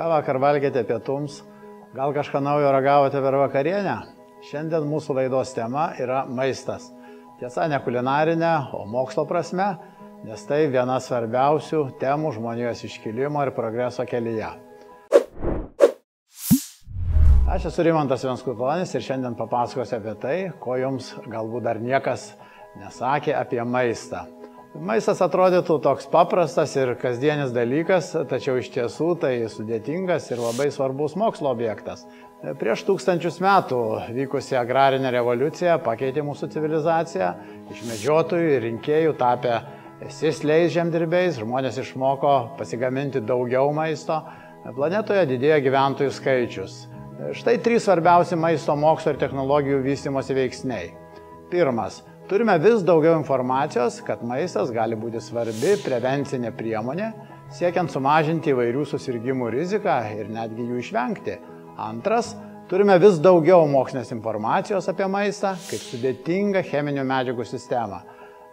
Ką vakar valgėte pietums? Gal kažką naujo ragavote per vakarienę? Šiandien mūsų laidos tema yra maistas. Tiesa, ne kulinarinė, o mokslo prasme, nes tai viena svarbiausių temų žmonijos iškilimo ir progreso kelyje. Aš esu Rimantas Venskutonis ir šiandien papasakosiu apie tai, ko jums galbūt dar niekas nesakė apie maistą. Maistas atrodytų toks paprastas ir kasdienis dalykas, tačiau iš tiesų tai sudėtingas ir labai svarbus mokslo objektas. Prieš tūkstančius metų vykusi agrarinė revoliucija pakeitė mūsų civilizaciją, iš medžiotojų ir rinkėjų tapę sėsliais žemdirbiais, žmonės išmoko pasigaminti daugiau maisto, planetoje didėjo gyventojų skaičius. Štai trys svarbiausi maisto mokslo ir technologijų vystimosi veiksniai. Pirmas Turime vis daugiau informacijos, kad maistas gali būti svarbi prevencinė priemonė, siekiant sumažinti įvairių susirgymų riziką ir netgi jų išvengti. Antras, turime vis daugiau mokslinės informacijos apie maistą kaip sudėtingą cheminių medžiagų sistemą.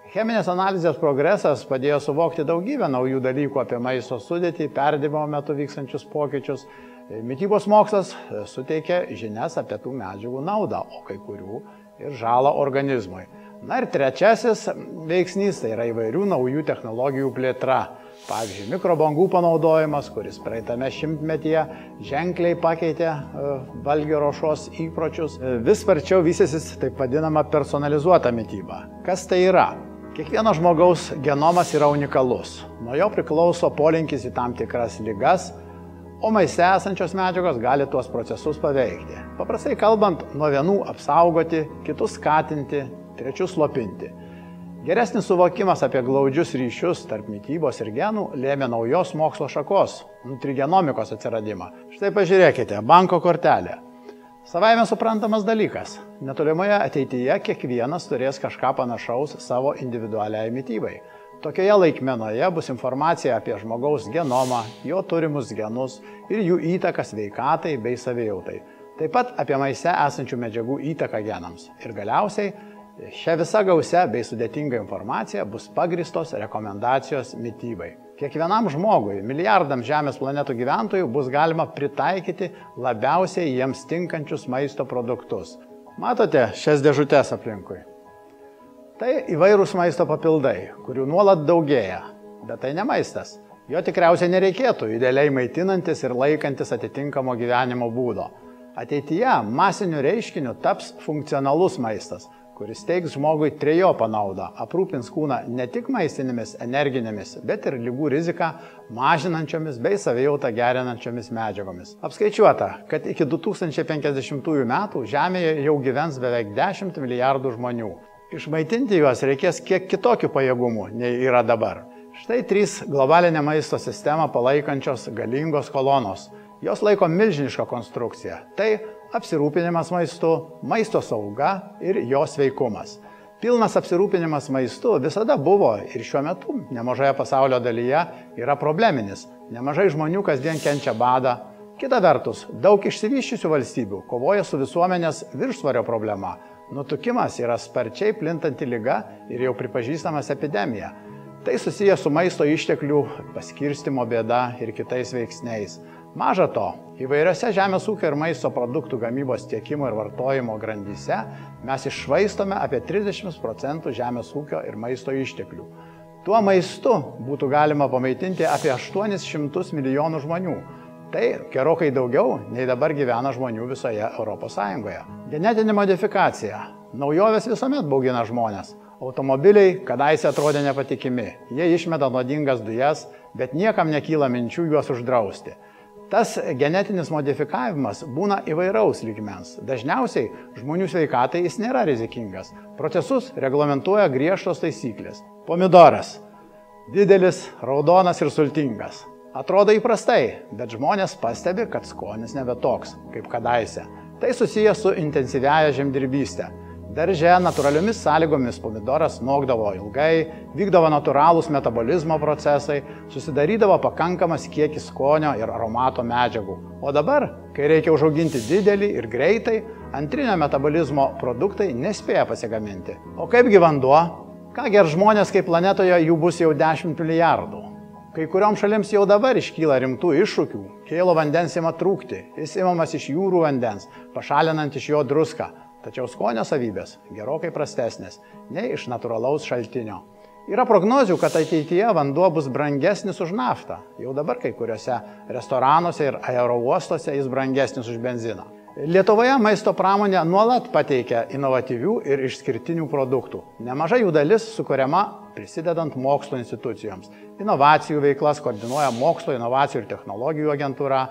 Cheminės analizės progresas padėjo suvokti daugybę naujų dalykų apie maisto sudėtį, perdimo metu vykstančius pokyčius. Mytybos mokslas suteikia žinias apie tų medžiagų naudą, o kai kurių ir žalą organizmui. Na ir trečiasis veiksnys tai yra įvairių naujų technologijų plėtra. Pavyzdžiui, mikrobangų panaudojimas, kuris praeitame šimtmetyje ženkliai pakeitė e, valgio rošos įpročius. E, vis sparčiau vystysis taip vadinama personalizuota mytyba. Kas tai yra? Kiekvieno žmogaus genomas yra unikalus. Nuo jo priklauso polinkis į tam tikras lygas, o maiste esančios medžiagos gali tuos procesus paveikti. Paprastai kalbant, nuo vienų apsaugoti, kitus skatinti, trečius slopinti. Geresnis suvokimas apie glaudžius ryšius tarp mytybos ir genų lėmė naujos mokslo šakos - nutrigenomikos atsiradimą. Štai pažiūrėkite, banko kortelė. Savaime suprantamas dalykas. Netolimoje ateityje kiekvienas turės kažką panašaus savo individualiai mytybai. Tokioje laikmenoje bus informacija apie žmogaus genomą, jo turimus genus ir jų įtaką sveikatai bei savijautai. Taip pat apie maise esančių medžiagų įtaką genams. Ir galiausiai Šia visa gausia bei sudėtinga informacija bus pagristos rekomendacijos mytybai. Kiekvienam žmogui, milijardam Žemės planetų gyventojų bus galima pritaikyti labiausiai jiems tinkančius maisto produktus. Matote šias dėžutės aplinkui? Tai įvairūs maisto papildai, kurių nuolat daugėja, bet tai ne maistas. Jo tikriausiai nereikėtų, idealiai maitinantis ir laikantis atitinkamo gyvenimo būdo. Ateityje masiniu reiškiniu taps funkcionalus maistas, kuris teiks žmogui trejopą naudą - aprūpins kūną ne tik maistinėmis, energinėmis, bet ir lygų riziką mažinančiomis bei savijautą gerinančiomis medžiagomis. Apskaičiuota, kad iki 2050 metų Žemėje jau gyvens beveik 10 milijardų žmonių. Išmaitinti juos reikės kiek kitokių pajėgumų nei yra dabar. Štai trys globalinę maisto sistemą palaikančios galingos kolonos. Jos laiko milžinišką konstrukciją. Tai apsirūpinimas maistu, maisto sauga ir jo sveikumas. Pilnas apsirūpinimas maistu visada buvo ir šiuo metu nemažoje pasaulio dalyje yra probleminis. Nemažai žmonių kasdien kenčia badą. Kita vertus, daug išsivyščiusių valstybių kovoja su visuomenės viršsvario problema. Nutukimas yra sparčiai plintanti lyga ir jau pripažįstamas epidemija. Tai susijęs su maisto išteklių paskirstimo bėda ir kitais veiksniais. Maža to, įvairiose žemės ūkio ir maisto produktų gamybos tiekimo ir vartojimo grandyse mes išvaistome apie 30 procentų žemės ūkio ir maisto išteklių. Tuo maistu būtų galima pamaitinti apie 800 milijonų žmonių. Tai gerokai daugiau nei dabar gyvena žmonių visoje ES. Genetinė modifikacija. Naujovės visuomet baugina žmonės. Automobiliai kadaise atrodė nepatikimi. Jie išmeta nuodingas dujas, bet niekam nekyla minčių juos uždrausti. Tas genetinis modifikavimas būna įvairaus lygmens. Dažniausiai žmonių sveikatai jis nėra rizikingas. Procesus reglamentuoja griežtos taisyklės. Pomidoras. Didelis, raudonas ir sultingas. Atrodo įprastai, bet žmonės pastebi, kad skonis nebe toks, kaip kadaise. Tai susijęs su intensyviaja žemdirbystė. Darže natūraliomis sąlygomis pomidoras nokdavo ilgai, vykdavo natūralūs metabolizmo procesai, susidarydavo pakankamas kiekis skonio ir aromato medžiagų. O dabar, kai reikia užauginti didelį ir greitai, antrinio metabolizmo produktai nespėja pasigaminti. O kaipgi vanduo? Ką ger žmonės, kai planetoje jų bus jau 10 milijardų? Kai kuriuom šalims jau dabar iškyla rimtų iššūkių. Kėlo vandens ima trūkti, jis imamas iš jūrų vandens, pašalinant iš jo druską, tačiau skonio savybės gerokai prastesnės nei iš natūralaus šaltinio. Yra prognozių, kad ateityje vanduo bus brangesnis už naftą. Jau dabar kai kuriuose restoranuose ir aerouostuose jis brangesnis už benziną. Lietuvoje maisto pramonė nuolat pateikia inovatyvių ir išskirtinių produktų. Nemaža jų dalis sukuriama prisidedant mokslo institucijoms. Inovacijų veiklas koordinuoja mokslo, inovacijų ir technologijų agentūra.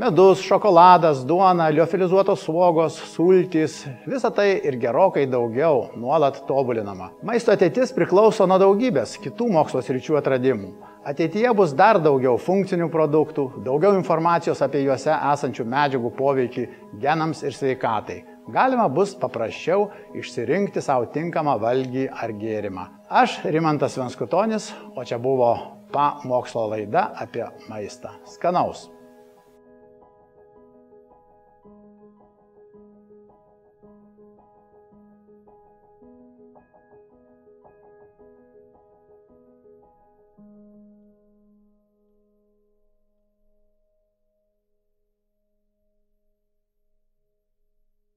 Medus, šokoladas, duona, liofilizuotos svogos, sultys - visa tai ir gerokai daugiau nuolat tobulinama. Maisto ateitis priklauso nuo daugybės kitų mokslo sričių atradimų. Ateityje bus dar daugiau funkcinių produktų, daugiau informacijos apie juose esančių medžiagų poveikį genams ir sveikatai. Galima bus paprasčiau išsirinkti savo tinkamą valgį ar gėrimą. Aš Rimantas Venskutonis, o čia buvo PA mokslo laida apie maistą. Skanaus.